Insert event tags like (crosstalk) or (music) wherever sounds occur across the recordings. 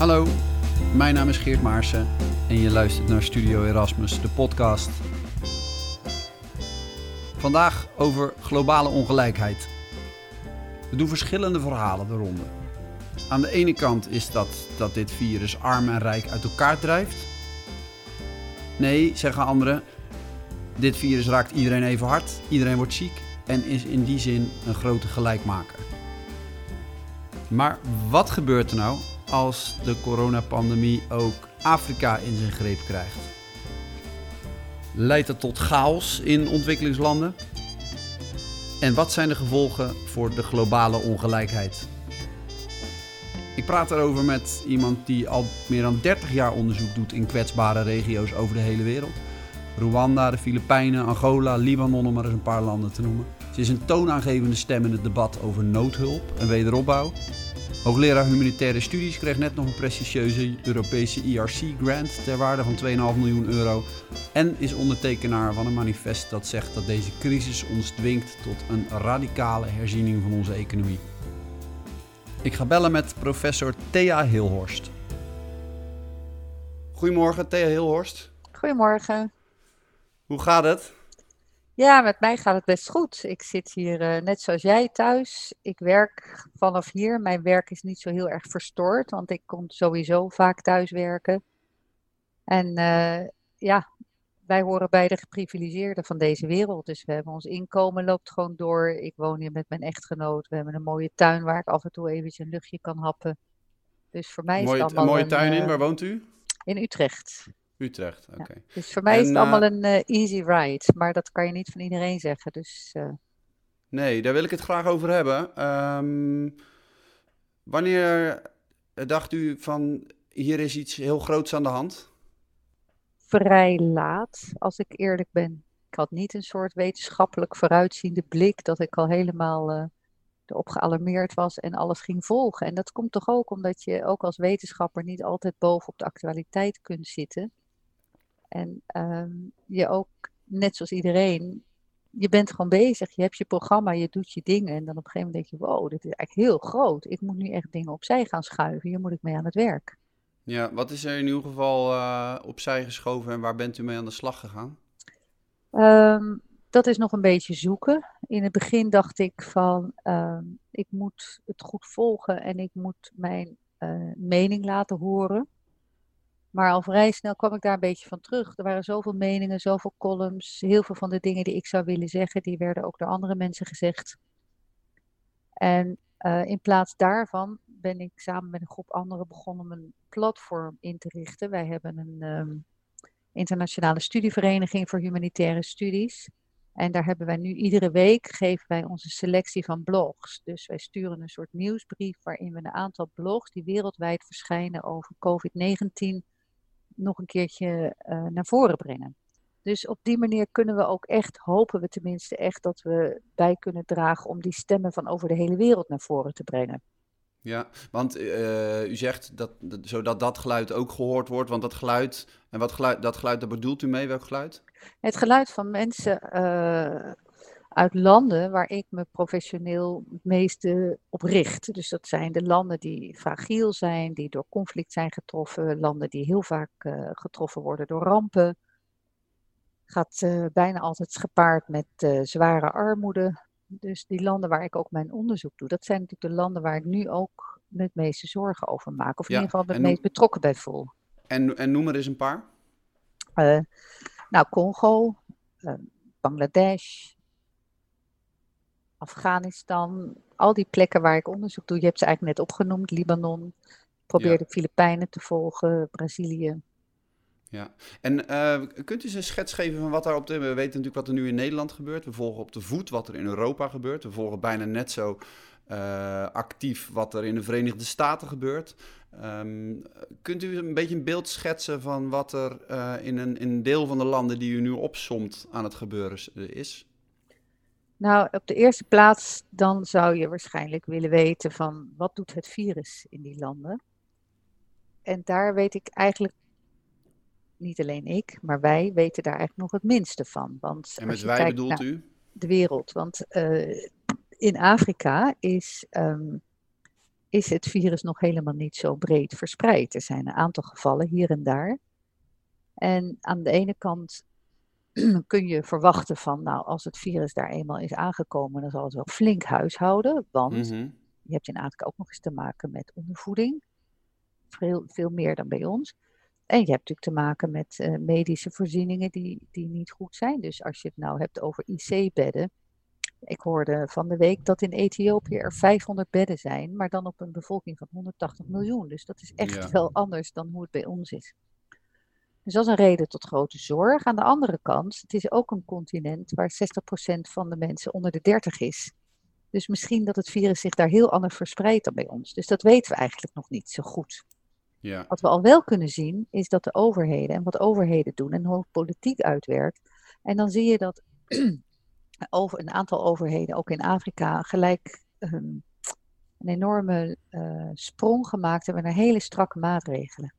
Hallo, mijn naam is Geert Maarsen en je luistert naar Studio Erasmus, de podcast. Vandaag over globale ongelijkheid. We doen verschillende verhalen de. Aan de ene kant is dat dat dit virus arm en rijk uit elkaar drijft. Nee, zeggen anderen, dit virus raakt iedereen even hard, iedereen wordt ziek en is in die zin een grote gelijkmaker. Maar wat gebeurt er nou als de coronapandemie ook Afrika in zijn greep krijgt? Leidt dat tot chaos in ontwikkelingslanden? En wat zijn de gevolgen voor de globale ongelijkheid? Ik praat erover met iemand die al meer dan 30 jaar onderzoek doet in kwetsbare regio's over de hele wereld. Rwanda, de Filipijnen, Angola, Libanon, om maar eens een paar landen te noemen. Ze is een toonaangevende stem in het debat over noodhulp en wederopbouw. Hoogleraar Humanitaire Studies kreeg net nog een prestigieuze Europese ERC-grant ter waarde van 2,5 miljoen euro. En is ondertekenaar van een manifest dat zegt dat deze crisis ons dwingt tot een radicale herziening van onze economie. Ik ga bellen met professor Thea Hilhorst. Goedemorgen, Thea Hilhorst. Goedemorgen. Hoe gaat het? Ja, met mij gaat het best goed. Ik zit hier uh, net zoals jij thuis. Ik werk vanaf hier. Mijn werk is niet zo heel erg verstoord, want ik kom sowieso vaak thuis werken. En uh, ja, wij horen bij de geprivilegeerden van deze wereld. Dus we hebben ons inkomen loopt gewoon door. Ik woon hier met mijn echtgenoot. We hebben een mooie tuin waar ik af en toe eventjes een luchtje kan happen. Dus voor mij mooie, is het allemaal Een mooie tuin in, uh, waar woont u? In Utrecht. Utrecht, oké. Ja, dus voor mij En, is het allemaal eh, een uh, easy ride. Maar dat kan je niet van iedereen zeggen. Dus uh, Nee, daar wil ik het graag over hebben. Um, wanneer dacht u van hier is iets heel groots aan de hand? vrij laat, als ik eerlijk ben. Ik had niet een soort wetenschappelijk vooruitziende blik dat ik al helemaal uh, erop gealarmeerd was en alles ging volgen. En dat komt toch ook omdat je ook als wetenschapper niet altijd bovenop de actualiteit kunt zitten. En um, je ook, net zoals iedereen, je bent gewoon bezig. Je hebt je programma, je doet je dingen. En dan op een gegeven moment denk je, wow, dit is eigenlijk heel groot. Ik moet nu echt dingen opzij gaan schuiven. Hier moet ik mee aan het werk. Ja, wat is er in uw geval uh, opzij geschoven en waar bent u mee aan de slag gegaan? Um, dat is nog een beetje zoeken. In het begin dacht ik van, um, ik moet het goed volgen en ik moet mijn uh, mening laten horen. Maar al vrij snel kwam ik daar een beetje van terug. Er waren zoveel meningen, zoveel columns. Heel veel van de dingen die ik zou willen zeggen, die werden ook door andere mensen gezegd. En uh, in plaats daarvan ben ik samen met een groep anderen begonnen om een platform in te richten. Wij hebben een um, internationale studievereniging voor humanitaire studies. En daar hebben wij nu iedere week geven wij onze selectie van blogs. Dus wij sturen een soort nieuwsbrief waarin we een aantal blogs die wereldwijd verschijnen over COVID-19 nog een keertje uh, naar voren brengen. Dus op die manier kunnen we ook echt, hopen we tenminste echt, dat we bij kunnen dragen om die stemmen van over de hele wereld naar voren te brengen. Ja, want uh, u zegt dat, dat, zodat dat geluid ook gehoord wordt, want dat geluid, en wat geluid, dat geluid, daar bedoelt u mee, welk geluid? Het geluid van mensen uh, uit landen waar ik me professioneel het meeste op richt. Dus dat zijn de landen die fragiel zijn, die door conflict zijn getroffen, landen die heel vaak uh, getroffen worden door rampen. Gaat uh, bijna altijd gepaard met uh, zware armoede. Dus die landen waar ik ook mijn onderzoek doe, dat zijn natuurlijk de landen waar ik nu ook het meeste zorgen over maak. Of in Ja, ieder geval me het meest betrokken bij voel. En, en noem er eens een paar. Nou, Congo, Bangladesh, Afghanistan, al die plekken waar ik onderzoek doe. Je hebt ze eigenlijk net opgenoemd, Libanon. Probeer Ja. de Filipijnen te volgen, Brazilië. Ja, en eh, kunt u eens een schets geven van wat daar op de... We weten natuurlijk wat er nu in Nederland gebeurt. We volgen op de voet wat er in Europa gebeurt. We volgen bijna net zo eh, actief wat er in de Verenigde Staten gebeurt. Ehm, kunt u een beetje een beeld schetsen van wat er eh, in, een, in een deel van de landen die u nu opsomt aan het gebeuren is? Nou, op de eerste plaats dan zou je waarschijnlijk willen weten van wat doet het virus in die landen. En daar weet ik eigenlijk, niet alleen ik, maar wij weten daar eigenlijk nog het minste van. Want En met wij bedoelt u? de wereld, want eh, in Afrika is ehm, is het virus nog helemaal niet zo breed verspreid. Er zijn een aantal gevallen hier en daar. En aan de ene kant (clears throat) kun je verwachten van, nou, als het virus daar eenmaal is aangekomen, dan zal het wel flink huishouden. Want Mhm. je hebt in Afrika ook nog eens te maken met ondervoeding. Veel, veel meer dan bij ons. En je hebt natuurlijk te maken met eh, medische voorzieningen die, die niet goed zijn. Dus als je het nou hebt over IC-bedden. Ik hoorde van de week dat in Ethiopië er 500 bedden zijn, maar dan op een bevolking van 180 miljoen. Dus dat is echt Ja. wel anders dan hoe het bij ons is. Dus dat is een reden tot grote zorg. Aan de andere kant, het is ook een continent waar 60% van de mensen onder de 30 is. Dus misschien dat het virus zich daar heel anders verspreidt dan bij ons. Dus dat weten we eigenlijk nog niet zo goed. Ja. Wat we al wel kunnen zien, is dat de overheden en wat overheden doen en hoe politiek uitwerkt. En dan zie je dat (clears throat) over, een aantal overheden, ook in Afrika, gelijk ehm, een enorme eh, sprong gemaakt hebben naar hele strakke maatregelen.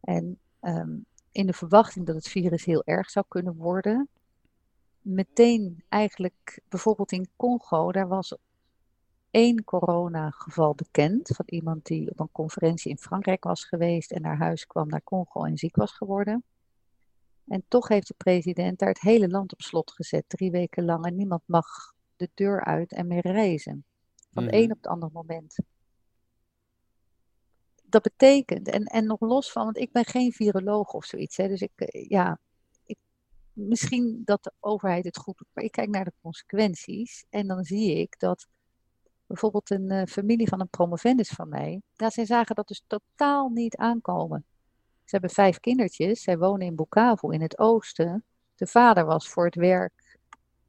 En ehm, in de verwachting dat het virus heel erg zou kunnen worden, meteen eigenlijk, bijvoorbeeld in Congo, daar was één coronageval bekend van iemand die op een conferentie in Frankrijk was geweest en naar huis kwam naar Congo en ziek was geworden. En toch heeft de president daar het hele land op slot gezet, drie weken lang. En niemand mag de deur uit en meer reizen. Van het Mhm. een op het andere moment. Dat betekent, en, en nog los van, want ik ben geen viroloog of zoiets, hè, dus ik, eh, ja, ik, misschien dat de overheid het goed doet, maar ik kijk naar de consequenties en dan zie ik dat bijvoorbeeld een eh, familie van een promovendus van mij, ja, zij zagen dat dus totaal niet aankomen. Ze hebben vijf kindertjes, zij wonen in Bukavu in het oosten. De vader was voor het werk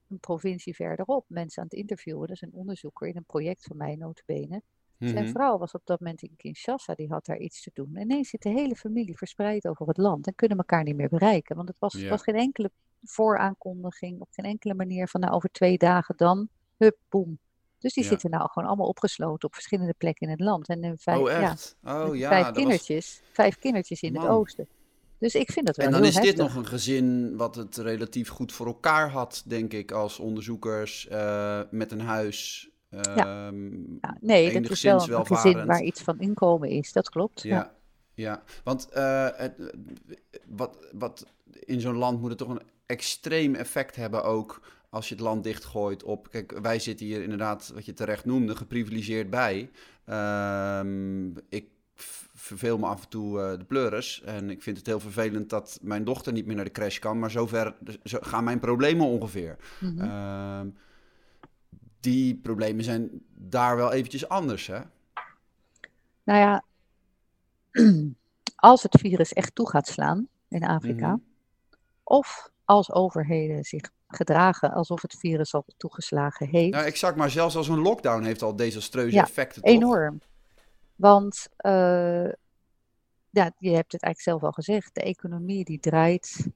een provincie verderop mensen aan het interviewen. Dat is een onderzoeker in een project van mij, notabene. Zijn Mhm. vrouw was op dat moment in Kinshasa, die had daar iets te doen. En ineens zit de hele familie verspreid over het land en kunnen elkaar niet meer bereiken. Want het was, Ja. was geen enkele vooraankondiging, op geen enkele manier van nou over twee dagen dan, hup, boem. Dus die Ja. zitten nou gewoon allemaal opgesloten op verschillende plekken in het land. En in vijf, Oh, ja, echt? Oh, met ja. vijf was- kindertjes, vijf kindertjes in het oosten. Dus ik vind dat wel En dan heel is dit nog een gezin wat het relatief goed voor elkaar had, denk ik, als onderzoekers eh, met een huis. Ehm, Ja, nee, dat is wel een gezin waar iets van inkomen is, dat klopt. Ja. Ja, ja. want eh, het, wat, wat in zo'n land moet het toch een extreem effect hebben ook als je het land dichtgooit op... Kijk, wij zitten hier inderdaad, wat je terecht noemde, geprivilegeerd bij. Ehm, ik verveel me af en toe eh, de pleuris en ik vind het heel vervelend dat mijn dochter niet meer naar de crash kan, maar zover zo gaan mijn problemen ongeveer. Mhm. Ehm, die problemen zijn daar wel eventjes anders, hè? Nou ja, (clears throat) als het virus echt toe gaat slaan in Afrika, Mhm. of als overheden zich gedragen alsof het virus al toegeslagen heeft, Nou, exact, maar zelfs als een lockdown heeft al desastreuze Ja, effecten, toch? enorm. Want eh, ja, je hebt het eigenlijk zelf al gezegd, de economie die draait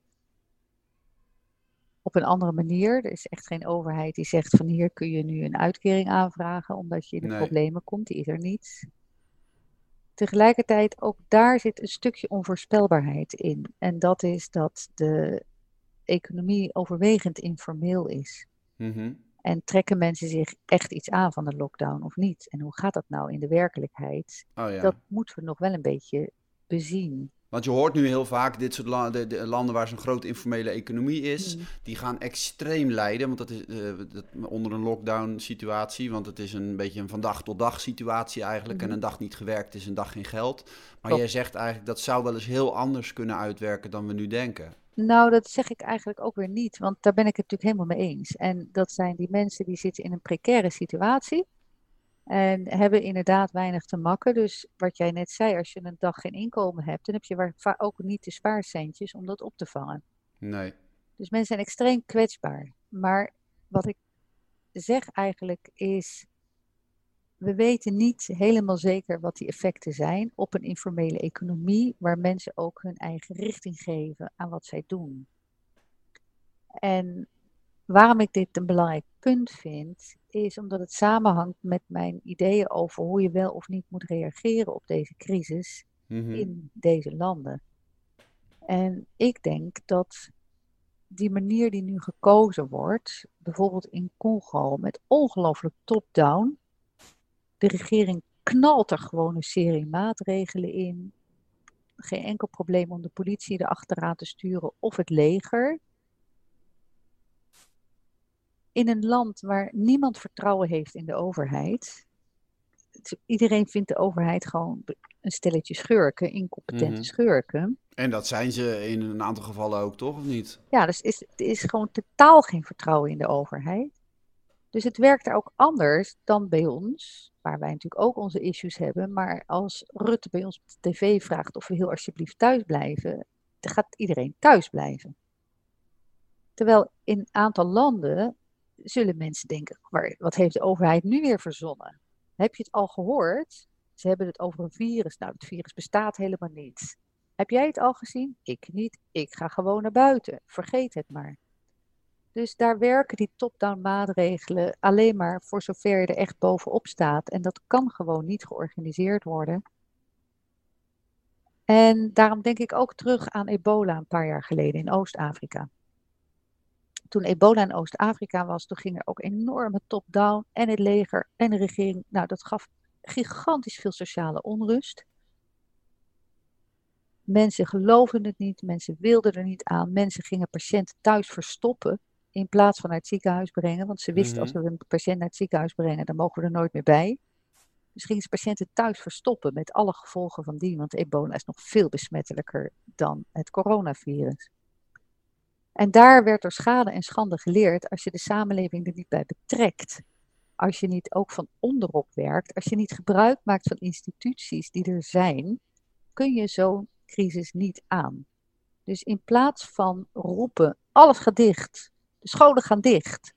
op een andere manier. Er is echt geen overheid die zegt van hier kun je nu een uitkering aanvragen omdat je in de Nee. problemen komt. Die is er niet. Tegelijkertijd, ook daar zit een stukje onvoorspelbaarheid in. En dat is dat de economie overwegend informeel is. Mhm. En trekken mensen zich echt iets aan van de lockdown of niet? En hoe gaat dat nou in de werkelijkheid? Oh ja. Dat moeten we nog wel een beetje bezien. Want je hoort nu heel vaak dit soort la- de, de landen waar zo'n grote informele economie is, Mm. die gaan extreem lijden. Want dat is eh, dat, onder een lockdown situatie. Want het is een beetje een van dag tot dag situatie eigenlijk. En een dag niet gewerkt is een dag geen geld. Maar jij zegt eigenlijk dat zou wel eens heel anders kunnen uitwerken dan we nu denken. Nou, dat zeg ik eigenlijk ook weer niet, want daar ben ik het natuurlijk helemaal mee eens. En dat zijn die mensen die zitten in een precaire situatie en hebben inderdaad weinig te makken. Dus wat jij net zei, als je een dag geen inkomen hebt, dan heb je ook niet de spaarcentjes om dat op te vangen. Nee. Dus mensen zijn extreem kwetsbaar. Maar wat ik zeg eigenlijk is, we weten niet helemaal zeker wat die effecten zijn op een informele economie, waar mensen ook hun eigen richting geven aan wat zij doen. En waarom ik dit een belangrijk punt vind, is omdat het samenhangt met mijn ideeën over hoe je wel of niet moet reageren op deze crisis Mhm. in deze landen. En ik denk dat die manier die nu gekozen wordt, bijvoorbeeld in Congo, met ongelooflijk top-down, de regering knalt er gewoon een serie maatregelen in. Geen enkel probleem om de politie erachteraan te sturen of het leger. In een land waar niemand vertrouwen heeft in de overheid. Iedereen vindt de overheid gewoon een stelletje schurken, incompetente Mhm. schurken. En dat zijn ze in een aantal gevallen ook, toch? Of niet? Ja, dus is, er is gewoon totaal geen vertrouwen in de overheid. Dus het werkt er ook anders dan bij ons, waar wij natuurlijk ook onze issues hebben. Maar als Rutte bij ons op de tv vraagt of we heel alsjeblieft thuis blijven, dan gaat iedereen thuis blijven. Terwijl in een aantal landen zullen mensen denken, "Waar- wat heeft de overheid nu weer verzonnen? Heb je het al gehoord? Ze hebben het over een virus. Nou, het virus bestaat helemaal niet. Heb jij het al gezien? Ik niet. Ik ga gewoon naar buiten. Vergeet het maar. Dus daar werken die top-down maatregelen alleen maar voor zover je er echt bovenop staat. En dat kan gewoon niet georganiseerd worden. En daarom denk ik ook terug aan ebola een paar jaar geleden in Oost-Afrika. Toen ebola in Oost-Afrika was, toen ging er ook enorme top-down en het leger en de regering. Nou, dat gaf gigantisch veel sociale onrust. Mensen geloofden het niet, mensen wilden er niet aan. Mensen gingen patiënten thuis verstoppen in plaats van naar het ziekenhuis brengen. Want ze wisten als Mhm. we een patiënt naar het ziekenhuis brengen, dan mogen we er nooit meer bij. Dus gingen ze patiënten thuis verstoppen met alle gevolgen van die. Want ebola is nog veel besmettelijker dan het coronavirus. En daar werd door schade en schande geleerd als je de samenleving er niet bij betrekt. Als je niet ook van onderop werkt, als je niet gebruik maakt van instituties die er zijn, kun je zo'n crisis niet aan. Dus in plaats van roepen, alles gaat dicht, de scholen gaan dicht,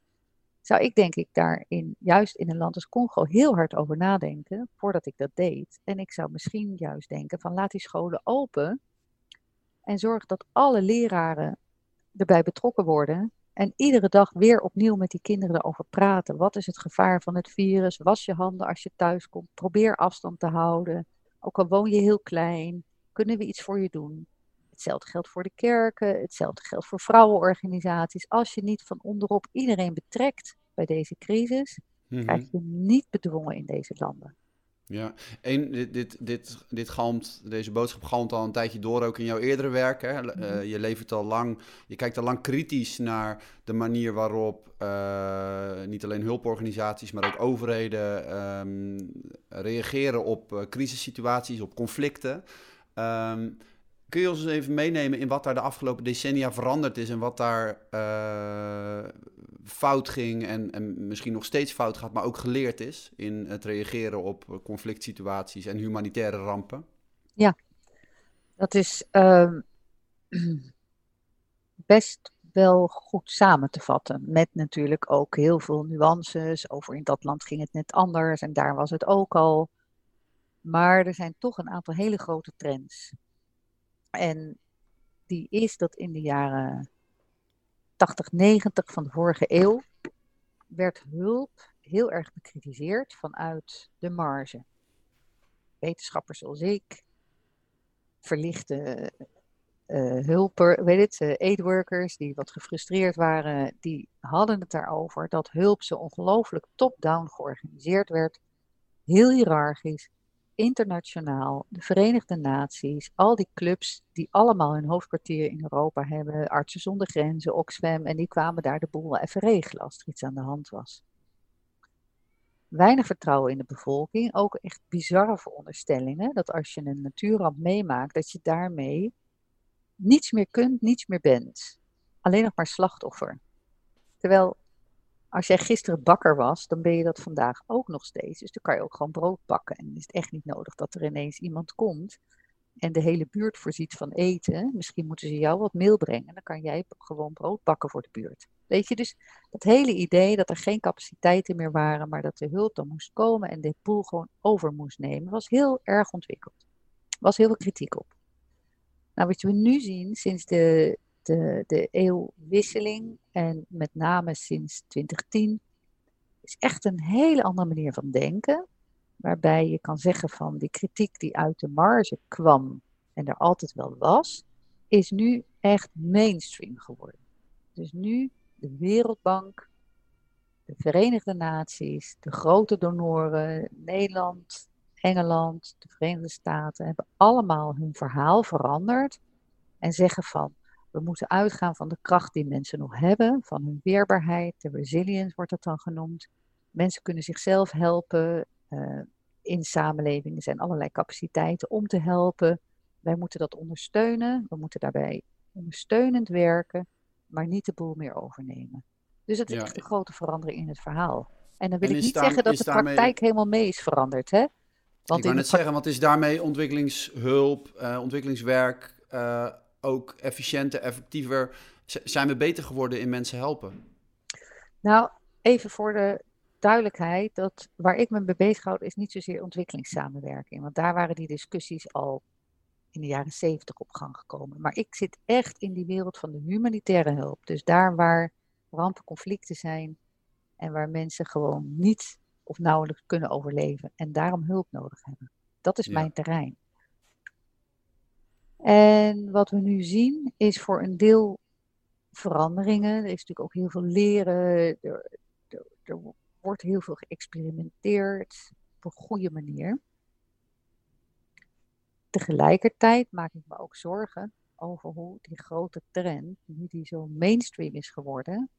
zou ik denk ik daarin, juist in een land als Congo, heel hard over nadenken voordat ik dat deed. En ik zou misschien juist denken van laat die scholen open en zorg dat alle leraren erbij betrokken worden en iedere dag weer opnieuw met die kinderen erover praten. Wat is het gevaar van het virus? Was je handen als je thuis komt. Probeer afstand te houden. Ook al woon je heel klein, kunnen we iets voor je doen. Hetzelfde geldt voor de kerken, hetzelfde geldt voor vrouwenorganisaties. Als je niet van onderop iedereen betrekt bij deze crisis, Mhm. krijg je niet bedwongen in deze landen. Ja, en dit, dit, dit, dit galmt, deze boodschap galmt al een tijdje door ook in jouw eerdere werk. Hè? Eh, je levert al lang, je kijkt al lang kritisch naar de manier waarop eh, niet alleen hulporganisaties, maar ook overheden ehm, reageren op eh, crisissituaties, op conflicten. Ehm, kun je ons even meenemen in wat daar de afgelopen decennia veranderd is en wat daar eh, fout ging en, en misschien nog steeds fout gaat, maar ook geleerd is in het reageren op conflict situaties en humanitaire rampen? Dat is ehm, (clears throat) best wel goed samen te vatten. Met natuurlijk ook heel veel nuances. Over in dat land ging het net anders en daar was het ook al. Maar er zijn toch een aantal hele grote trends. En die is dat in de jaren 80, 90 van de vorige eeuw werd hulp heel erg bekritiseerd vanuit de marge. Wetenschappers zoals ik, verlichte uh, hulper, weet het, aidworkers die wat gefrustreerd waren, die hadden het daarover dat hulp zo ongelooflijk top-down georganiseerd werd. Heel hiërarchisch, internationaal, de Verenigde Naties, al die clubs die allemaal hun hoofdkwartier in Europa hebben, Artsen zonder Grenzen, Oxfam, en die kwamen daar de boel even regelen als er iets aan de hand was. Weinig vertrouwen in de bevolking, ook echt bizarre veronderstellingen dat als je een natuurramp meemaakt, dat je daarmee niets meer kunt, niets meer bent. Alleen nog maar slachtoffer. Terwijl als jij gisteren bakker was, dan ben je dat vandaag ook nog steeds. Dus dan kan je ook gewoon brood bakken. En dan is het echt niet nodig dat er ineens iemand komt en de hele buurt voorziet van eten. Misschien moeten ze jou wat meel brengen. Dan kan jij gewoon brood bakken voor de buurt. Weet je, dus dat hele idee dat er geen capaciteiten meer waren, maar dat de hulp dan moest komen en de pool gewoon over moest nemen, was heel erg ontwikkeld. Was heel veel kritiek op. Nou, wat we nu zien sinds de, de, de eeuwwisseling en met name sinds 2010, is echt een hele andere manier van denken. Waarbij je kan zeggen van die kritiek die uit de marge kwam en er altijd wel was, is nu echt mainstream geworden. Dus nu de Wereldbank, de Verenigde Naties, de grote donoren, Nederland Engeland, de Verenigde Staten hebben allemaal hun verhaal veranderd en zeggen van we moeten uitgaan van de kracht die mensen nog hebben, van hun weerbaarheid, de resilience wordt dat dan genoemd. Mensen kunnen zichzelf helpen. Uh, in samenlevingen zijn allerlei capaciteiten om te helpen. Wij moeten dat ondersteunen. We moeten daarbij ondersteunend werken, maar niet de boel meer overnemen. Dus dat is echt een grote verandering in het verhaal. En dan wil ik niet zeggen dat de praktijk helemaal mee is veranderd. Hè? Want ik wou net zeggen, want is daarmee ontwikkelingshulp, uh, ontwikkelingswerk uh, ook efficiënter, effectiever? zijn we beter geworden in mensen helpen? Nou, even voor de duidelijkheid, dat waar ik me mee bezig houd, is niet zozeer ontwikkelingssamenwerking. Want daar waren die discussies al in de jaren zeventig op gang gekomen. Maar ik zit echt in die wereld van de humanitaire hulp. Dus daar waar rampen, conflicten zijn en waar mensen gewoon niet of nauwelijks kunnen overleven en daarom hulp nodig hebben. Dat is mijn terrein. En wat we nu zien is voor een deel veranderingen. Er is natuurlijk ook heel veel leren. Er, er, wordt heel veel geëxperimenteerd op een goede manier. Tegelijkertijd maak ik me ook zorgen over hoe die grote trend, nu die zo mainstream is geworden,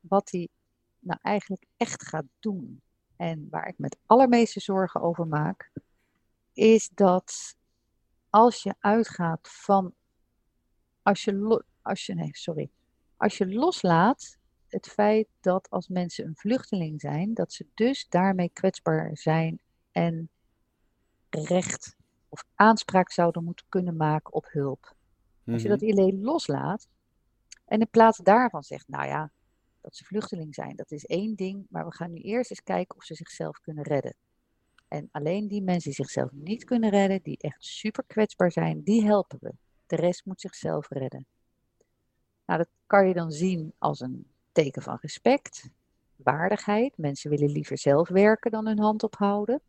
wat die nou eigenlijk echt gaat doen. En waar ik met allermeeste zorgen over maak, is dat als je uitgaat van, als je, als je, nee, sorry, als je loslaat het feit dat als mensen een vluchteling zijn, dat ze dus daarmee kwetsbaar zijn en recht of aanspraak zouden moeten kunnen maken op hulp. Als je dat mhm. idee loslaat en in plaats daarvan zegt, nou ja, dat ze vluchteling zijn, dat is één ding, maar we gaan nu eerst eens kijken of ze zichzelf kunnen redden. En alleen die mensen die zichzelf niet kunnen redden, die echt super kwetsbaar zijn, die helpen we. De rest moet zichzelf redden. Nou, dat kan je dan zien als een teken van respect, waardigheid. Mensen willen liever zelf werken dan hun hand ophouden.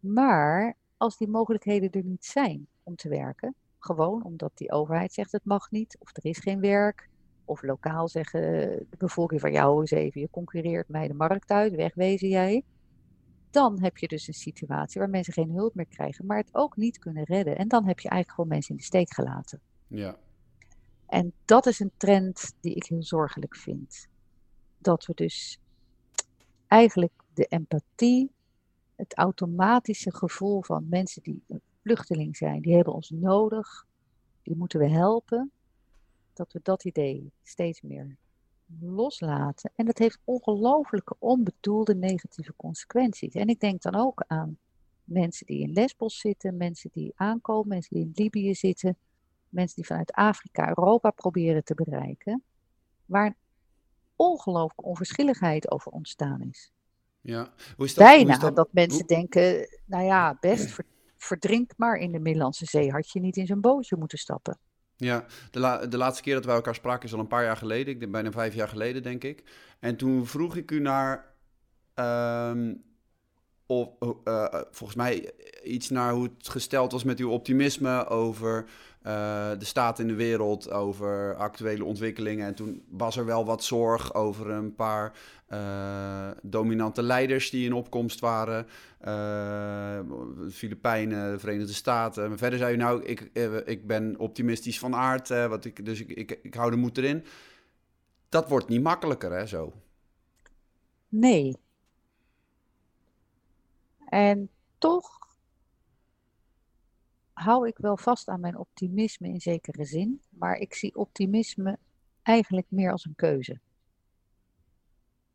Maar als die mogelijkheden er niet zijn om te werken, gewoon omdat die overheid zegt het mag niet, of er is geen werk, of lokaal zeggen de bevolking van jou eens even, je concurreert mij de markt uit, wegwezen jij. Dan heb je dus een situatie waar mensen geen hulp meer krijgen, maar het ook niet kunnen redden. En dan heb je eigenlijk gewoon mensen in de steek gelaten. Ja. En dat is een trend die ik heel zorgelijk vind. Dat we dus eigenlijk de empathie, het automatische gevoel van mensen die een vluchteling zijn, die hebben ons nodig, die moeten we helpen, dat we dat idee steeds meer loslaten. En dat heeft ongelooflijke onbedoelde negatieve consequenties. En ik denk dan ook aan mensen die in Lesbos zitten, mensen die aankomen, mensen die in Libië zitten, mensen die vanuit Afrika Europa proberen te bereiken, waar een ongelooflijke onverschilligheid over ontstaan is. Ja. Hoe is dat, Bijna hoe is dat, dat mensen denken, nou ja, best verdrink maar in de Middellandse Zee, had je niet in zo'n bootje moeten stappen. Ja, de, de laatste keer dat wij elkaar spraken is al een paar jaar geleden, ik denk bijna vijf jaar geleden denk ik. En toen vroeg ik u naar ehm, of, uh, volgens mij iets naar hoe het gesteld was met uw optimisme over uh, de staat in de wereld, over actuele ontwikkelingen. En toen was er wel wat zorg over een paar dominante leiders die in opkomst waren. Filipijnen, de Verenigde Staten. Maar verder zei u nou, ik, ik ben optimistisch van aard, wat ik, dus ik, ik, ik hou de moed erin. Dat wordt niet makkelijker, hè, zo? Nee, en toch hou ik wel vast aan mijn optimisme in zekere zin, maar ik zie optimisme eigenlijk meer als een keuze.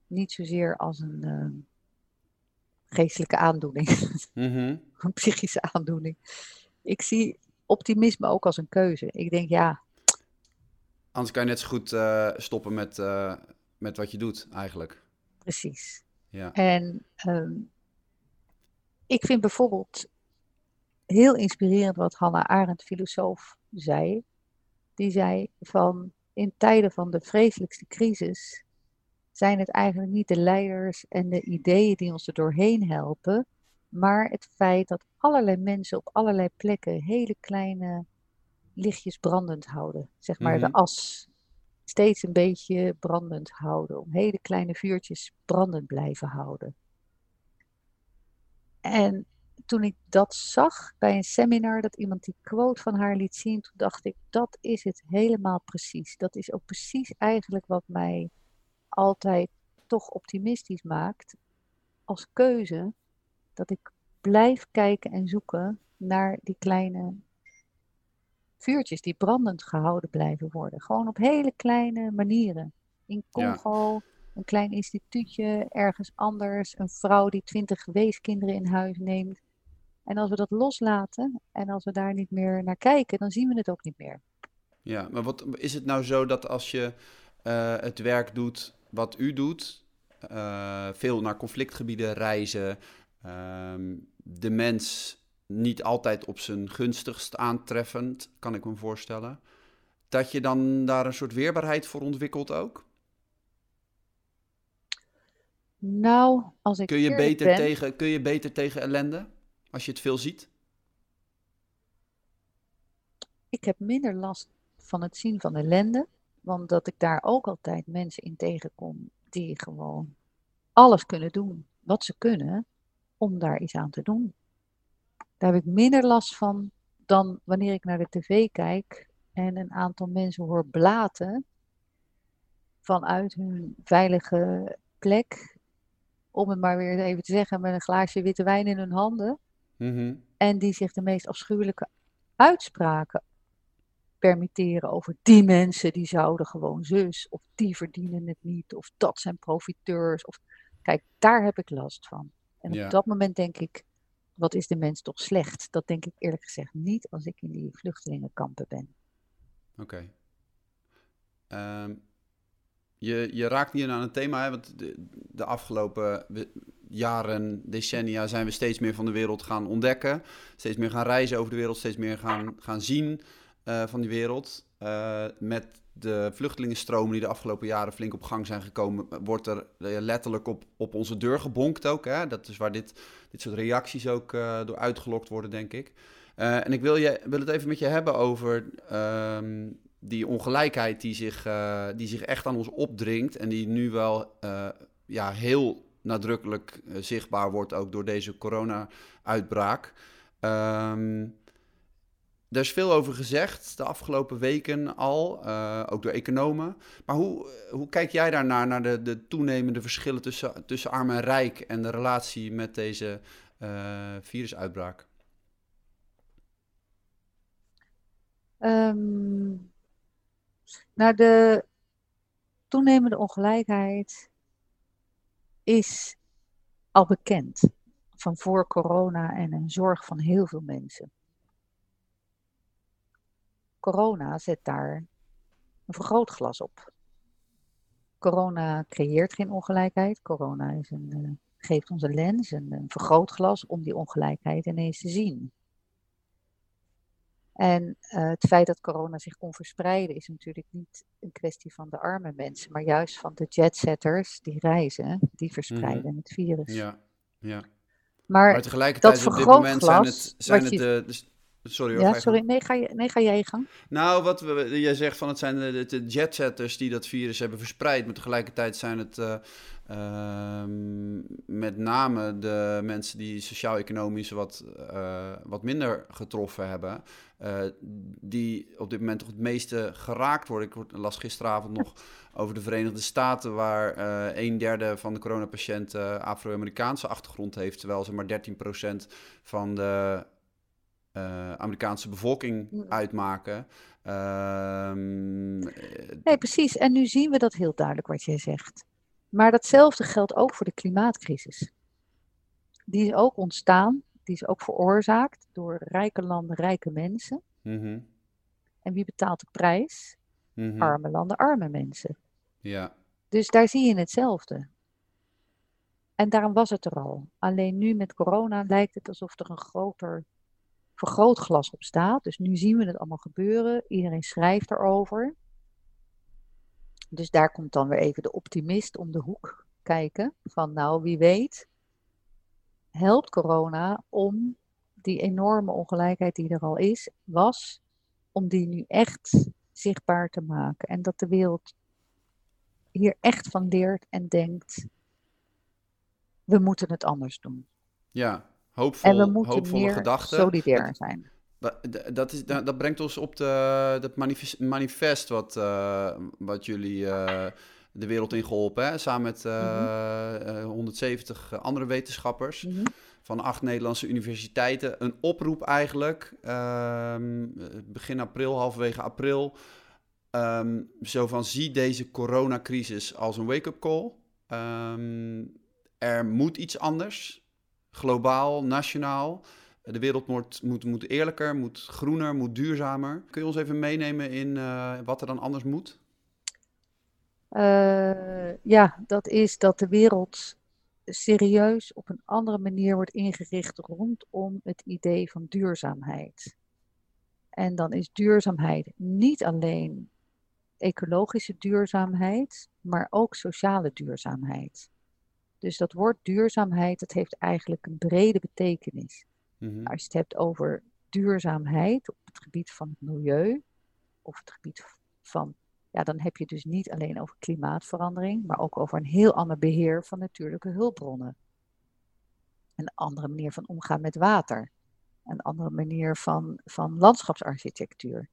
Niet zozeer als een uh, geestelijke aandoening, (laughs) mm een psychische aandoening. Ik zie optimisme ook als een keuze. Ik denk ja. Anders kan je net zo goed uh, stoppen met, uh, met wat je doet, eigenlijk. Precies. Ja. En um, ik vind bijvoorbeeld heel inspirerend wat Hannah Arendt, filosoof, zei. Die zei van in tijden van de vreselijkste crisis zijn het eigenlijk niet de leiders en de ideeën die ons er doorheen helpen, maar het feit dat allerlei mensen op allerlei plekken hele kleine lichtjes brandend houden. Zeg maar de mhm. as steeds een beetje brandend houden, om hele kleine vuurtjes brandend blijven houden. En toen ik dat zag bij een seminar, dat iemand die quote van haar liet zien, toen dacht ik, dat is het helemaal precies. Dat is ook precies eigenlijk wat mij altijd toch optimistisch maakt als keuze. Dat ik blijf kijken en zoeken naar die kleine vuurtjes die brandend gehouden blijven worden. Gewoon op hele kleine manieren. In Congo, een klein instituutje, ergens anders, een vrouw die twintig weeskinderen in huis neemt. En als we dat loslaten en als we daar niet meer naar kijken, dan zien we het ook niet meer. Ja, maar wat is het nou zo dat als je uh, het werk doet wat u doet, uh, veel naar conflictgebieden reizen, uh, de mens niet altijd op zijn gunstigst aantreffend, kan ik me voorstellen, dat je dan daar een soort weerbaarheid voor ontwikkelt ook? Nou, als ik kun je, beter ben, tegen, kun je beter tegen ellende? Als je het veel ziet? Ik heb minder last van het zien van ellende. Want dat ik daar ook altijd mensen in tegenkom die gewoon alles kunnen doen wat ze kunnen om daar iets aan te doen. Daar heb ik minder last van dan wanneer ik naar de tv kijk en een aantal mensen hoor blaten vanuit hun veilige plek, om het maar weer even te zeggen, met een glaasje witte wijn in hun handen. Mhm. En die zich de meest afschuwelijke uitspraken permitteren over die mensen die zouden gewoon zus, of die verdienen het niet, of dat zijn profiteurs. Of... Kijk, daar heb ik last van. En op dat moment denk ik, wat is de mens toch slecht? Dat denk ik eerlijk gezegd niet als ik in die vluchtelingenkampen ben. Oké. Ehm, je, je raakt hier aan een thema, hè, want de, de afgelopen jaren, decennia zijn we steeds meer van de wereld gaan ontdekken. Steeds meer gaan reizen over de wereld, steeds meer gaan, gaan zien uh, van die wereld. Uh, met de vluchtelingenstromen die de afgelopen jaren flink op gang zijn gekomen, wordt er letterlijk op, op onze deur gebonkt ook. Hè? Dat is waar dit, dit soort reacties ook door uitgelokt worden, denk ik. en ik wil, je, wil het even met je hebben over ehm, die ongelijkheid die zich, die zich echt aan ons opdringt en die nu wel ja, heel nadrukkelijk uh, zichtbaar wordt ook door deze corona-uitbraak. Um, er is veel over gezegd de afgelopen weken al, ook door economen. Maar hoe, hoe kijk jij daarnaar, naar de, de toenemende verschillen tussen, tussen arm en rijk en de relatie met deze uh, virusuitbraak? Um, nou, de toenemende ongelijkheid is al bekend van voor corona en een zorg van heel veel mensen. Corona zet daar een vergrootglas op. Corona creëert geen ongelijkheid. Corona is een, uh, geeft ons een lens, een vergrootglas om die ongelijkheid ineens te zien. En uh, het feit dat corona zich kon verspreiden is natuurlijk niet een kwestie van de arme mensen, maar juist van de jetsetters die reizen, die verspreiden mm -hmm. het virus. Ja, ja. Maar, maar tegelijkertijd dat op dit moment zijn het, zijn het je... de, dus Sorry, ja, sorry. Nee ga, je, nee, ga jij gang. Nou, wat we, jij zegt van het zijn de, de jetsetters die dat virus hebben verspreid. Maar tegelijkertijd zijn het uh, uh, met name de mensen die sociaal-economisch wat, uh, wat minder getroffen hebben. Eh, die op dit moment toch het meeste geraakt worden. Ik las gisteravond nog (laughs) over de Verenigde Staten, waar een derde van de coronapatiënten Afro-Amerikaanse achtergrond heeft. Terwijl ze maar 13% van de uh, Amerikaanse bevolking uitmaken. Ehm, nee, precies. En nu zien we dat heel duidelijk wat jij zegt. Maar datzelfde geldt ook voor de klimaatcrisis. Die is ook ontstaan, die is ook veroorzaakt door rijke landen, rijke mensen. Mhm. En wie betaalt de prijs? Mhm. Arme landen, arme mensen. Ja. Dus daar zie je hetzelfde. En daarom was het er al. Alleen nu met corona lijkt het alsof er een groter vergrootglas op staat. Dus nu zien we het allemaal gebeuren. Iedereen schrijft erover. Dus daar komt dan weer even de optimist om de hoek kijken. Van nou, wie weet, helpt corona om die enorme ongelijkheid die er al is, was, om die nu echt zichtbaar te maken. En dat de wereld hier echt van leert en denkt, we moeten het anders doen. Ja, Hoopvol, en we moeten hoopvolle meer gedachten. solidair zijn. Dat, is, dat dat brengt ons op de, dat manifest, manifest wat, eh, wat jullie eh, de wereld in geholpen hè? Samen met eh, eh, 170 andere wetenschappers Mhm. van acht Nederlandse universiteiten. Een oproep eigenlijk, ehm, begin april, halverwege april. Ehm, zo van zie deze coronacrisis als een wake-up call. Ehm, er moet iets anders, globaal, nationaal. De wereld moet, moet, moet eerlijker, moet groener, moet duurzamer. Kun je ons even meenemen in eh, wat er dan anders moet? Eh, ja, dat is dat de wereld serieus op een andere manier wordt ingericht rondom het idee van duurzaamheid. En dan is duurzaamheid niet alleen ecologische duurzaamheid, maar ook sociale duurzaamheid. Dus dat woord duurzaamheid, dat heeft eigenlijk een brede betekenis. Mhm. Als je het hebt over duurzaamheid op het gebied van het milieu of het gebied van, ja, dan heb je het dus niet alleen over klimaatverandering, maar ook over een heel ander beheer van natuurlijke hulpbronnen. Een andere manier van omgaan met water. Een andere manier van, van landschapsarchitectuur.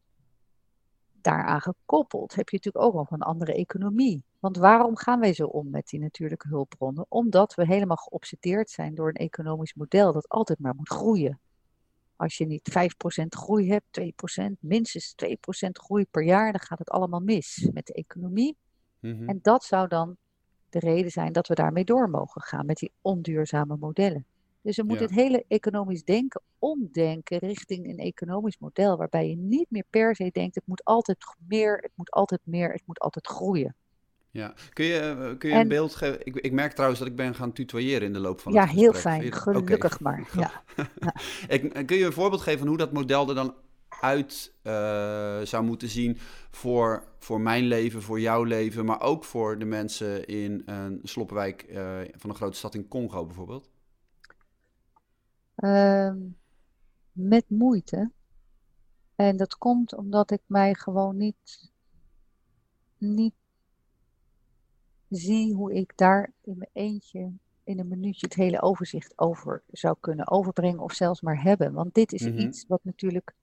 Daaraan gekoppeld heb je natuurlijk ook nog een andere economie. Want waarom gaan wij zo om met die natuurlijke hulpbronnen? Omdat we helemaal geobsedeerd zijn door een economisch model dat altijd maar moet groeien. Als je niet 5% groei hebt, 2%, minstens 2% groei per jaar, dan gaat het allemaal mis met de economie. Mhm. En dat zou dan de reden zijn dat we daarmee door mogen gaan met die onduurzame modellen. Dus we moeten Ja. het hele economisch denken omdenken richting een economisch model waarbij je niet meer per se denkt het moet altijd meer, het moet altijd meer, het moet altijd groeien. Ja. Kun je, eh, kun je een En- beeld geven? Ik, ik merk trouwens dat ik ben gaan tutoyeren in de loop van Ja, het heel gesprek. fijn, gelukkig maar. Ja. (laughs) Ik, kun je een voorbeeld geven van hoe dat model er dan uit eh, zou moeten zien voor, voor mijn leven, voor jouw leven, maar ook voor de mensen in een sloppenwijk eh, van een grote stad in Congo bijvoorbeeld? Ehm, met moeite. En dat komt omdat ik mij gewoon niet, niet zie hoe ik daar in mijn eentje in een minuutje het hele overzicht over zou kunnen overbrengen of zelfs maar hebben. Want dit is Mhm. iets wat natuurlijk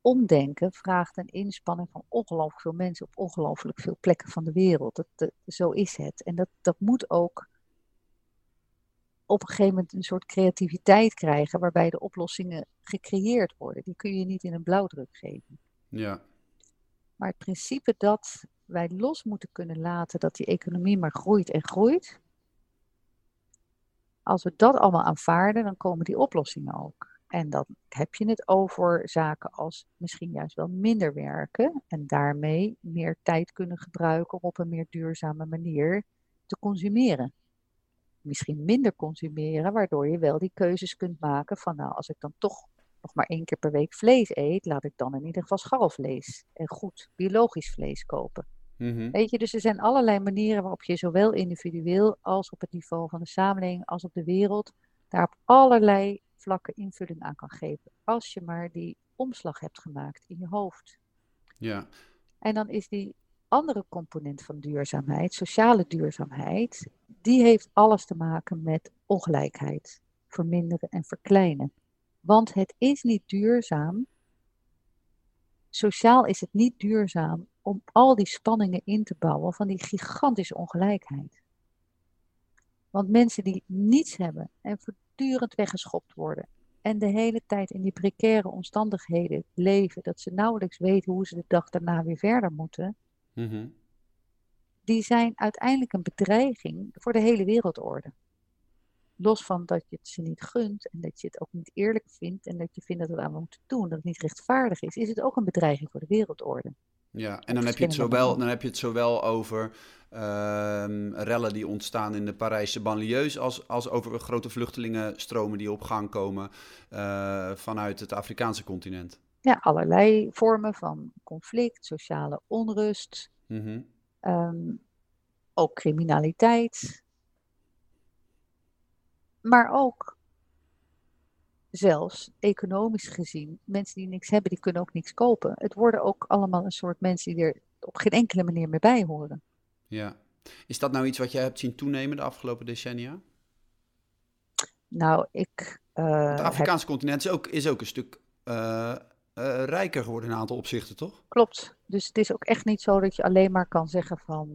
omdenken vraagt een inspanning van ongelooflijk veel mensen op ongelooflijk veel plekken van de wereld. Dat, dat- zo is het. En dat, dat moet ook op een gegeven moment een soort creativiteit krijgen waarbij de oplossingen gecreëerd worden. Die kun je niet in een blauwdruk geven. Ja, Maar het principe dat wij los moeten kunnen laten dat die economie maar groeit en groeit. Als we dat allemaal aanvaarden, dan komen die oplossingen ook. En dan heb je het over zaken als misschien juist wel minder werken en daarmee meer tijd kunnen gebruiken om op een meer duurzame manier te consumeren. Misschien minder consumeren, waardoor je wel die keuzes kunt maken van nou, als ik dan toch nog maar één keer per week vlees eet, laat ik dan in ieder geval scharrelvlees en goed biologisch vlees kopen. Mhm. Weet je, dus er zijn allerlei manieren waarop je zowel individueel als op het niveau van de samenleving als op de wereld daar op allerlei vlakken invulling aan kan geven. Als je maar die omslag hebt gemaakt in je hoofd. ja, En dan is die andere component van duurzaamheid, sociale duurzaamheid, die heeft alles te maken met ongelijkheid, verminderen en verkleinen. Want het is niet duurzaam, sociaal is het niet duurzaam om al die spanningen in te bouwen van die gigantische ongelijkheid. Want mensen die niets hebben en voortdurend weggeschopt worden en de hele tijd in die precaire omstandigheden leven, dat ze nauwelijks weten hoe ze de dag daarna weer verder moeten, Mhm. die zijn uiteindelijk een bedreiging voor de hele wereldorde. Los van dat je het ze niet gunt en dat je het ook niet eerlijk vindt en dat je vindt dat we het aan moeten doen, dat het niet rechtvaardig is, is het ook een bedreiging voor de wereldorde. Ja, en dan heb, je het zowel, dan heb je het zowel over ehm, rellen die ontstaan in de Parijse banlieues, als, als over grote vluchtelingenstromen die op gang komen eh, vanuit het Afrikaanse continent. Ja, allerlei vormen van conflict, sociale onrust, Mhm. ehm, ook criminaliteit. Maar ook zelfs economisch gezien, mensen die niks hebben, die kunnen ook niks kopen. Het worden ook allemaal een soort mensen die er op geen enkele manier meer bij horen. Ja. Is dat nou iets wat jij hebt zien toenemen de afgelopen decennia? Nou, ik Uh, het Afrikaanse continent is ook, is ook een stuk uh, uh, rijker geworden in een aantal opzichten, toch? Klopt. Dus het is ook echt niet zo dat je alleen maar kan zeggen van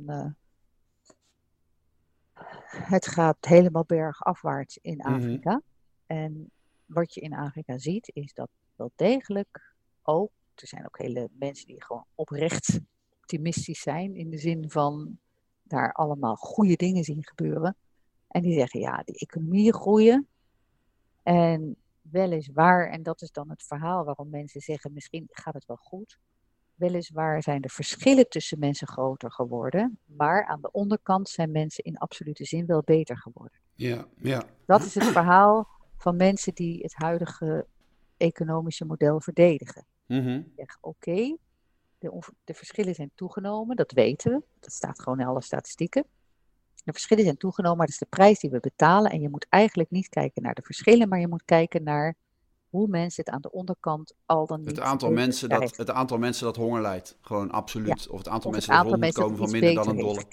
het gaat helemaal bergafwaarts in Afrika. Mm -hmm. En wat je in Afrika ziet, is dat wel degelijk ook, er zijn ook hele mensen die gewoon oprecht optimistisch zijn, in de zin van daar allemaal goede dingen zien gebeuren. En die zeggen, ja, die economieën groeien. En weliswaar, en dat is dan het verhaal waarom mensen zeggen, misschien gaat het wel goed. Weliswaar zijn de verschillen tussen mensen groter geworden, maar aan de onderkant zijn mensen in absolute zin wel beter geworden. Ja, ja. Dat is het verhaal van mensen die het huidige economische model verdedigen. Mm -hmm. Zeggen, oké, de, de verschillen zijn toegenomen, dat weten we. Dat staat gewoon in alle statistieken. De verschillen zijn toegenomen, maar dat is de prijs die we betalen. En je moet eigenlijk niet kijken naar de verschillen, maar je moet kijken naar hoe mensen het aan de onderkant al dan niet. Het aantal, mensen dat, het aantal mensen dat honger lijdt, gewoon absoluut. Ja. Of het aantal of mensen het aantal dat rondkomen van minder dan een dollar.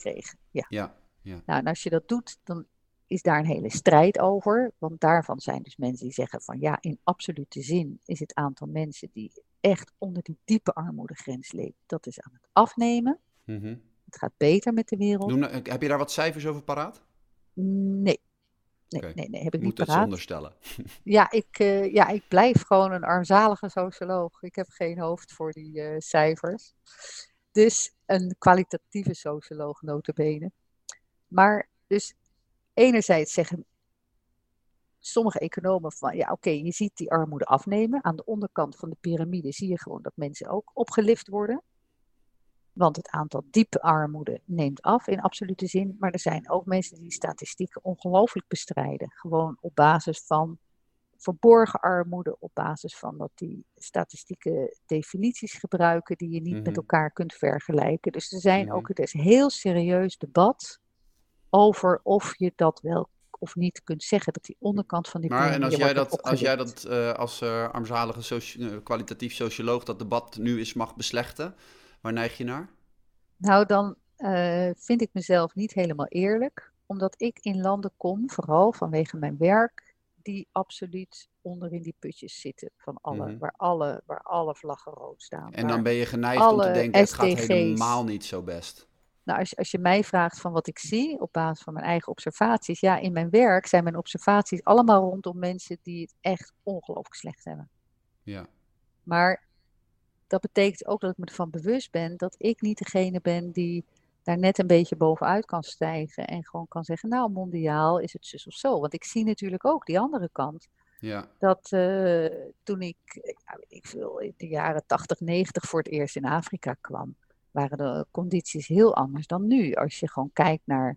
Ja. Ja, ja. Nou, en als je dat doet, dan is daar een hele strijd over. Want daarvan zijn dus mensen die zeggen van ja, in absolute zin is het aantal mensen die echt onder die diepe armoedegrens leeft, dat is aan het afnemen. Mm -hmm. Het gaat beter met de wereld. Doen, heb je daar wat cijfers over paraat? Nee. Nee, okay. nee, nee, heb ik Moet niet paraat. het zonder stellen. (laughs) (laughs) Ja ik, uh, ja, ik blijf gewoon een armzalige socioloog. Ik heb geen hoofd voor die uh, cijfers. Dus een kwalitatieve socioloog notabene. Maar dus enerzijds zeggen sommige economen van, ja oké, okay, je ziet die armoede afnemen. Aan de onderkant van de piramide zie je gewoon dat mensen ook opgelift worden. Want het aantal diepe armoede neemt af in absolute zin. Maar er zijn ook mensen die statistieken ongelooflijk bestrijden. Gewoon op basis van verborgen armoede, op basis van dat die statistieke definities gebruiken die je niet mm -hmm. met elkaar kunt vergelijken. Dus er zijn mm -hmm. ook, het is een heel serieus debat over of je dat wel of niet kunt zeggen dat die onderkant van die maar en als jij dat, als jij dat uh, als uh, armzalige soci uh, kwalitatief socioloog dat debat nu eens mag beslechten, waar neig je naar? Nou, dan uh, vind ik mezelf niet helemaal eerlijk, omdat ik in landen kom, vooral vanwege mijn werk, die absoluut onder in die putjes zitten, van alle, mm -hmm. waar, alle, waar alle vlaggen rood staan. En dan ben je geneigd om te denken, het gaat helemaal niet zo best. Nou, als, als je mij vraagt van wat ik zie op basis van mijn eigen observaties, ja, in mijn werk zijn mijn observaties allemaal rondom mensen die het echt ongelooflijk slecht hebben. Ja. Maar dat betekent ook dat ik me ervan bewust ben dat ik niet degene ben die daar net een beetje bovenuit kan stijgen en gewoon kan zeggen, nou, mondiaal is het zus of zo. Want ik zie natuurlijk ook die andere kant. Ja. Dat uh, toen ik, ik veel, in de jaren 80, 90 voor het eerst in Afrika kwam, waren de condities heel anders dan nu. Als je gewoon kijkt naar,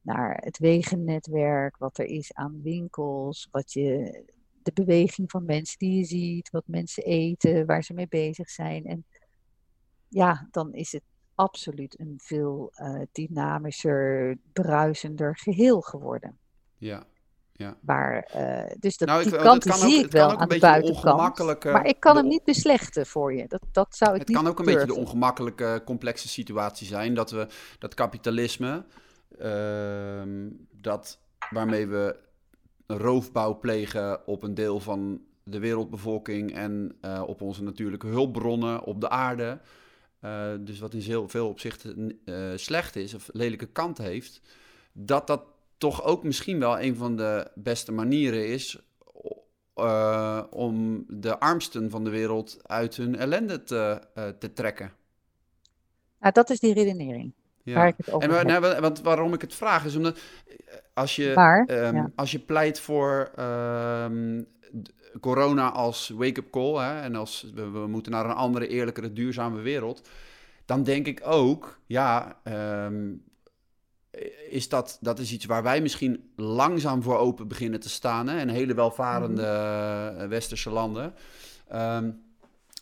naar het wegennetwerk, wat er is aan winkels, wat je, de beweging van mensen die je ziet, wat mensen eten, waar ze mee bezig zijn. En ja, dan is het absoluut een veel uh, dynamischer, bruisender geheel geworden. Ja. Ja. Maar, uh, dus dat, nou, ik, die kant zie ook, ik wel aan de buitenkant. Maar ik kan hem niet beslechten voor je. Dat, dat zou ik het niet kan ook een durven. beetje de ongemakkelijke, complexe situatie zijn. Dat we dat kapitalisme, uh, dat, waarmee we roofbouw plegen op een deel van de wereldbevolking en uh, op onze natuurlijke hulpbronnen op de aarde. Uh, dus wat in heel veel opzichten slecht is of lelijke kant heeft. Dat dat toch ook misschien wel een van de beste manieren is om de armsten van de wereld uit hun ellende te, te trekken. Nou, dat is die redenering. Ja. Waar ik het over en nou, want waarom ik het vraag is omdat als je, maar, um, ja. als je pleit voor um, corona als wake-up call hè, en als we, we, moeten naar een andere, eerlijkere, duurzame wereld, dan denk ik ook, ja, um, is dat, dat is iets waar wij misschien langzaam voor open beginnen te staan. Hè? En hele welvarende uh, westerse landen. Um,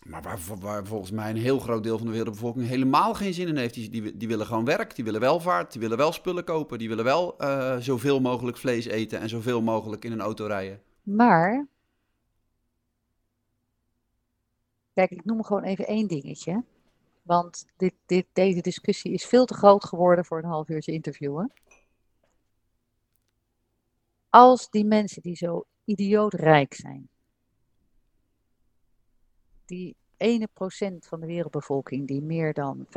maar waar, volgens mij een heel groot deel van de wereldbevolking helemaal geen zin in heeft. Die, die, willen gewoon werk, die willen welvaart, die willen wel spullen kopen. Die willen wel uh, zoveel mogelijk vlees eten en zoveel mogelijk in een auto rijden. Maar, kijk, ik noem gewoon even één dingetje. Want dit, dit, deze discussie is veel te groot geworden voor een half uurtje interviewen. Als die mensen die zo idioot rijk zijn. Die ene procent van de wereldbevolking die meer dan 50%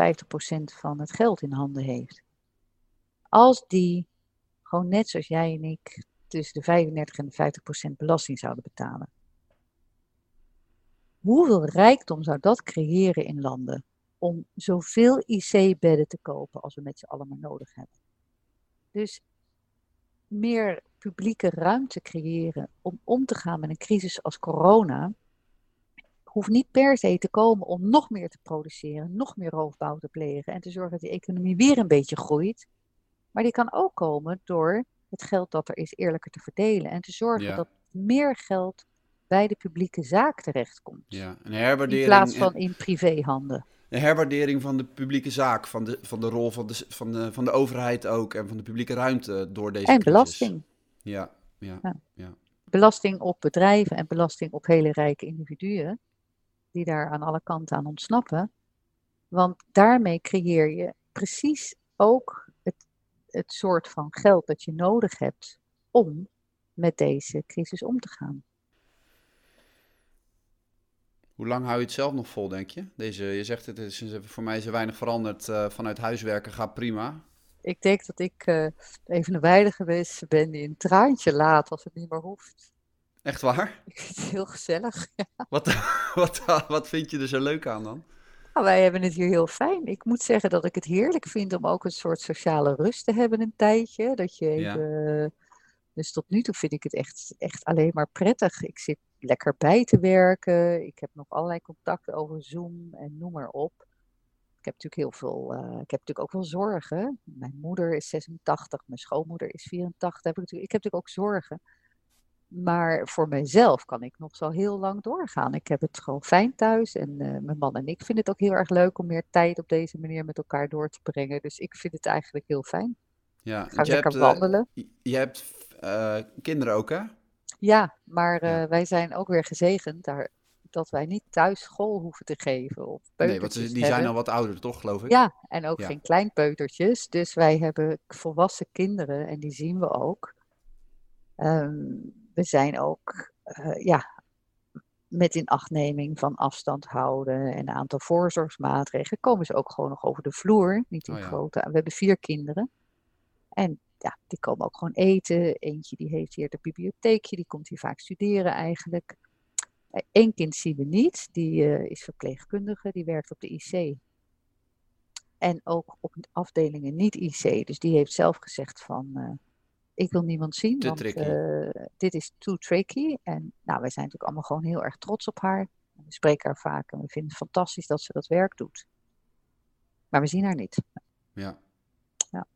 van het geld in handen heeft. Als die gewoon net zoals jij en ik tussen de 35 en de 50% belasting zouden betalen. Hoeveel rijkdom zou dat creëren in landen om zoveel IC-bedden te kopen als we met z'n allen nodig hebben? Dus meer publieke ruimte creëren om om te gaan met een crisis als corona, hoeft niet per se te komen om nog meer te produceren, nog meer roofbouw te plegen en te zorgen dat die economie weer een beetje groeit. Maar die kan ook komen door het geld dat er is eerlijker te verdelen en te zorgen dat meer geld bij de publieke zaak terechtkomt. Ja, een herwaardering. In plaats van in privéhanden. Een herwaardering van de publieke zaak, van de, van de rol van de, van, de, van de overheid ook en van de publieke ruimte door deze En belasting. Ja, ja, ja, ja. Belasting op bedrijven en belasting op hele rijke individuen, die daar aan alle kanten aan ontsnappen. Want daarmee creëer je precies ook het, het soort van geld dat je nodig hebt om met deze crisis om te gaan. Hoe lang hou je het zelf nog vol, denk je? Deze, je zegt het is voor mij zo weinig veranderd. Uh, vanuit huiswerken gaat prima. Ik denk dat ik uh, even een weide geweest ben die een traantje laat als het niet meer hoeft. Echt waar? (laughs) Ik vind het heel gezellig. (laughs) Ja. Wat, (laughs) wat, wat vind je er zo leuk aan dan? Nou, wij hebben het hier heel fijn. Ik moet zeggen dat ik het heerlijk vind om ook een soort sociale rust te hebben een tijdje. Dat je even... Dus tot nu toe vind ik het echt, echt alleen maar prettig. Ik zit lekker bij te werken. Ik heb nog allerlei contacten over Zoom en noem maar op. Ik heb natuurlijk heel veel, uh, ik heb natuurlijk ook wel zorgen. Mijn moeder is 86, mijn schoonmoeder is 84. Heb ik, natuurlijk, ik heb natuurlijk ook zorgen. Maar voor mezelf kan ik nog zo heel lang doorgaan. Ik heb het gewoon fijn thuis. En uh, mijn man en ik vinden het ook heel erg leuk om meer tijd op deze manier met elkaar door te brengen. Dus ik vind het eigenlijk heel fijn. Ja, ik ga lekker hebt, wandelen. Uh, je hebt kinderen ook, hè? Ja, maar wij zijn ook weer gezegend daar, dat wij niet thuis school hoeven te geven. Of nee, want die zijn al wat ouder, toch, geloof ik? Ja, en ook Ja. geen kleinpeutertjes. Dus wij hebben volwassen kinderen en die zien we ook. Ehm, we zijn ook uh, ja, met inachtneming van afstand houden en een aantal voorzorgsmaatregelen. Komen ze ook gewoon nog over de vloer, niet in Oh ja. grote. We hebben vier kinderen. En ja, die komen ook gewoon eten. Eentje die heeft hier de bibliotheekje, die komt hier vaak studeren eigenlijk. Eén kind zien we niet, die uh, is verpleegkundige, die werkt op de IC. En ook op afdelingen niet IC. Dus die heeft zelf gezegd van, uh, ik wil niemand zien, Te want tricky. uh, dit is too tricky. En nou, wij zijn natuurlijk allemaal gewoon heel erg trots op haar. We spreken haar vaak en we vinden het fantastisch dat ze dat werk doet. Maar we zien haar niet. Ja. Ja.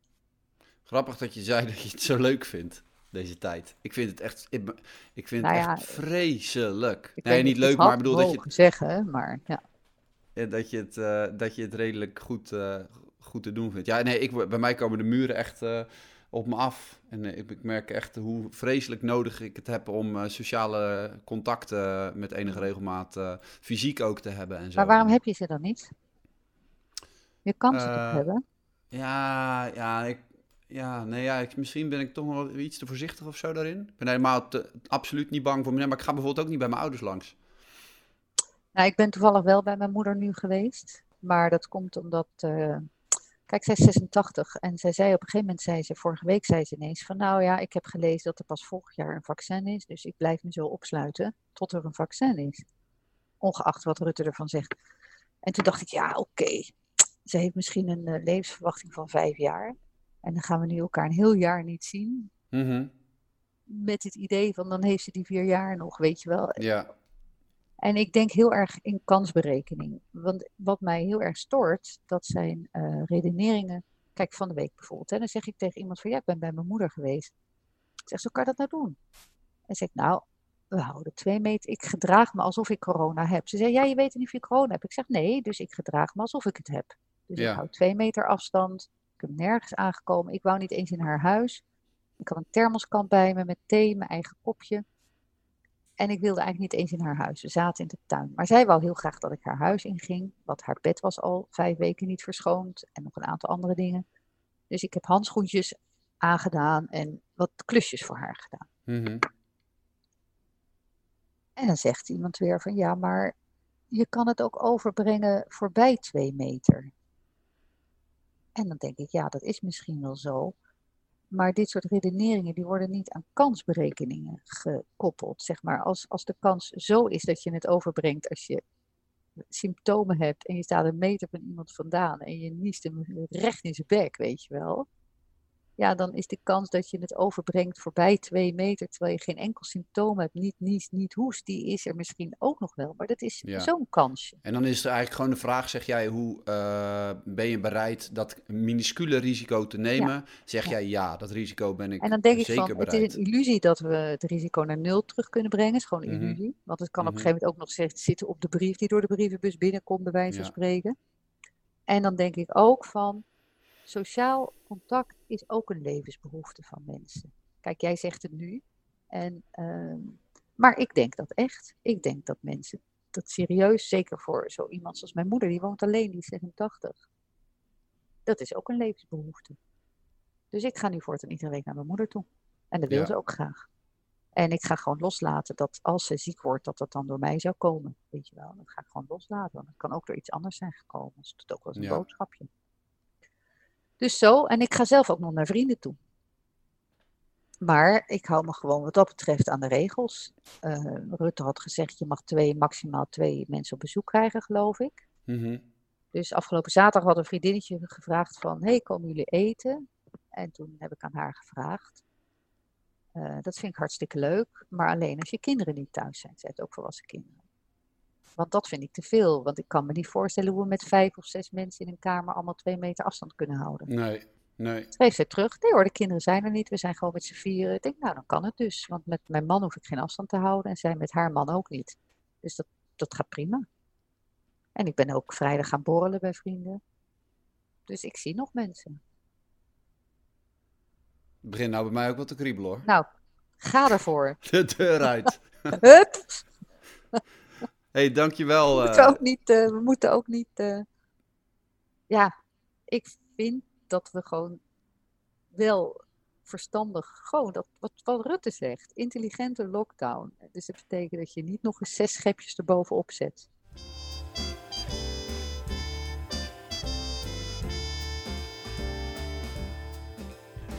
Grappig dat je zei (laughs) dat je het zo leuk vindt, deze tijd. Ik vind het echt, ik, ik vind Nou het ja, echt vreselijk. Nee, niet leuk, maar ik bedoel dat je, mogen zeggen, maar ja. ja, dat je, het, eh, dat je het redelijk goed, eh, goed te doen vindt. Ja, nee, ik, bij mij komen de muren echt eh, op me af. En eh, ik, ik merk echt hoe vreselijk nodig ik het heb om eh, sociale contacten met enige regelmaat eh, fysiek ook te hebben en zo. Maar waarom heb je ze dan niet? Je kan ze toch hebben? Ja, ja, ik, ja, nee, ja ik, misschien ben ik toch nog wel iets te voorzichtig of zo daarin. Ik ben helemaal te- absoluut niet bang voor meneer, maar ik ga bijvoorbeeld ook niet bij mijn ouders langs. Nou, ik ben toevallig wel bij mijn moeder nu geweest. Maar dat komt omdat. Kijk, zij is 86 en zij zei op een gegeven moment, zei ze, vorige week zei ze ineens van nou ja, ik heb gelezen dat er pas volgend jaar een vaccin is. Dus ik blijf me zo opsluiten tot er een vaccin is. Ongeacht wat Rutte ervan zegt. En toen dacht ik, ja, oké. Ze heeft misschien een eh, levensverwachting van vijf jaar. En dan gaan we nu elkaar een heel jaar niet zien. Mhm. Met het idee van dan heeft ze die vier jaar nog, weet je wel. Ja, En ik denk heel erg in kansberekening. Want wat mij heel erg stoort, dat zijn eh, redeneringen. Kijk, van de week bijvoorbeeld. Hè, dan zeg ik tegen iemand van ja, ik ben bij mijn moeder geweest. Ik zeg, zo kan je dat nou doen? En zeg ik, nou, we houden twee meter. Ik gedraag me alsof ik corona heb. Ze zei, ja, je weet niet of je corona hebt. Ik zeg, nee, dus ik gedraag me alsof ik het heb. Dus Ja. ik hou twee meter afstand. Ik ben nergens aangekomen. Ik wou niet eens in haar huis. Ik had een thermoskan bij me met thee, mijn eigen kopje. En ik wilde eigenlijk niet eens in haar huis. We zaten in de tuin. Maar zij wou heel graag dat ik haar huis inging. Want haar bed was al vijf weken niet verschoond. En nog een aantal andere dingen. Dus ik heb handschoentjes aangedaan en wat klusjes voor haar gedaan. mhm. En dan zegt iemand weer van ja, maar je kan het ook overbrengen voorbij twee meter. En dan denk ik, ja, dat is misschien wel zo. Maar dit soort redeneringen die worden niet aan kansberekeningen gekoppeld. Zeg maar, als, als de kans zo is dat je het overbrengt als je symptomen hebt en je staat een meter van iemand vandaan en je niest hem recht in zijn bek, weet je wel ja, dan is de kans dat je het overbrengt voorbij twee meter, terwijl je geen enkel symptoom hebt, niet niest, niet hoest, die is er misschien ook nog wel. Maar dat is zo'n kansje. En dan is er eigenlijk gewoon de vraag, zeg jij, hoe uh, ben je bereid dat minuscule risico te nemen? Zeg jij ja, dat risico ben ik En dan denk ik van, bereid. het is een illusie dat we het risico naar nul terug kunnen brengen. Het is gewoon een mhm. illusie. Want het kan op een mhm. gegeven moment ook nog zitten op de brief die door de brievenbus binnenkomt, bij wijze van spreken. En dan denk ik ook van, sociaal contact is ook een levensbehoefte van mensen. Kijk, jij zegt het nu. En, uh, maar ik denk dat echt. Ik denk dat mensen dat serieus, zeker voor zo iemand zoals mijn moeder, die woont alleen, die is 86. Dat is ook een levensbehoefte. Dus ik ga nu voortaan iedere week naar mijn moeder toe. En dat wil ze ook graag. En ik ga gewoon loslaten dat als ze ziek wordt, dat dat dan door mij zou komen. Weet je wel, dat ga ik gewoon loslaten. Want het kan ook door iets anders zijn gekomen. Dus het is ook wel eens een boodschapje. Dus zo, en ik ga zelf ook nog naar vrienden toe. Maar ik hou me gewoon wat dat betreft aan de regels. Uh, Rutte had gezegd, je mag twee, maximaal twee mensen op bezoek krijgen, geloof ik. Mhm. Dus afgelopen zaterdag had een vriendinnetje gevraagd van, hey, komen jullie eten? En toen heb ik aan haar gevraagd. Uh, dat vind ik hartstikke leuk, maar alleen als je kinderen niet thuis zijn. Ze heeft ook volwassen kinderen. Want dat vind ik te veel. Want ik kan me niet voorstellen hoe we met vijf of zes mensen in een kamer allemaal twee meter afstand kunnen houden. Nee, nee. Schreef ze terug. Nee hoor, de kinderen zijn er niet. We zijn gewoon met z'n vieren. Ik denk, nou dan kan het dus. Want met mijn man hoef ik geen afstand te houden. En zij met haar man ook niet. Dus dat, dat gaat prima. En ik ben ook vrijdag gaan borrelen bij vrienden. Dus ik zie nog mensen. Het begint nou bij mij ook wat te kriebelen hoor. Nou, ga ervoor. (laughs) De deur uit. (laughs) Hup (laughs) hey, dankjewel. We moeten eh. ook niet, uh, we moeten ook niet uh, ja, ik vind dat we gewoon wel verstandig, gewoon dat wat, wat Rutte zegt, intelligente lockdown. Dus dat betekent dat je niet nog eens zes schepjes erbovenop zet.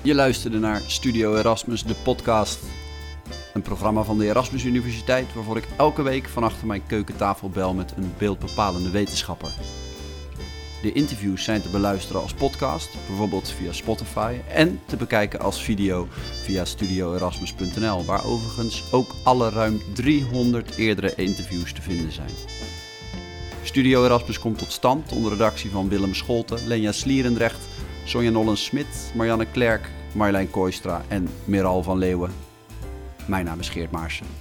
Je luisterde naar Studio Erasmus, de podcast een programma van de Erasmus Universiteit waarvoor ik elke week van achter mijn keukentafel bel met een beeldbepalende wetenschapper. De interviews zijn te beluisteren als podcast, bijvoorbeeld via Spotify, en te bekijken als video via studioerasmus.nl, waar overigens ook alle ruim 300 eerdere interviews te vinden zijn. Studio Erasmus komt tot stand onder redactie van Willem Scholten, Lenja Slierendrecht, Sonja Nollen-Smit, Marianne Klerk, Marjolein Kooistra en Miral van Leeuwen. Mijn naam is Geert Maarsen.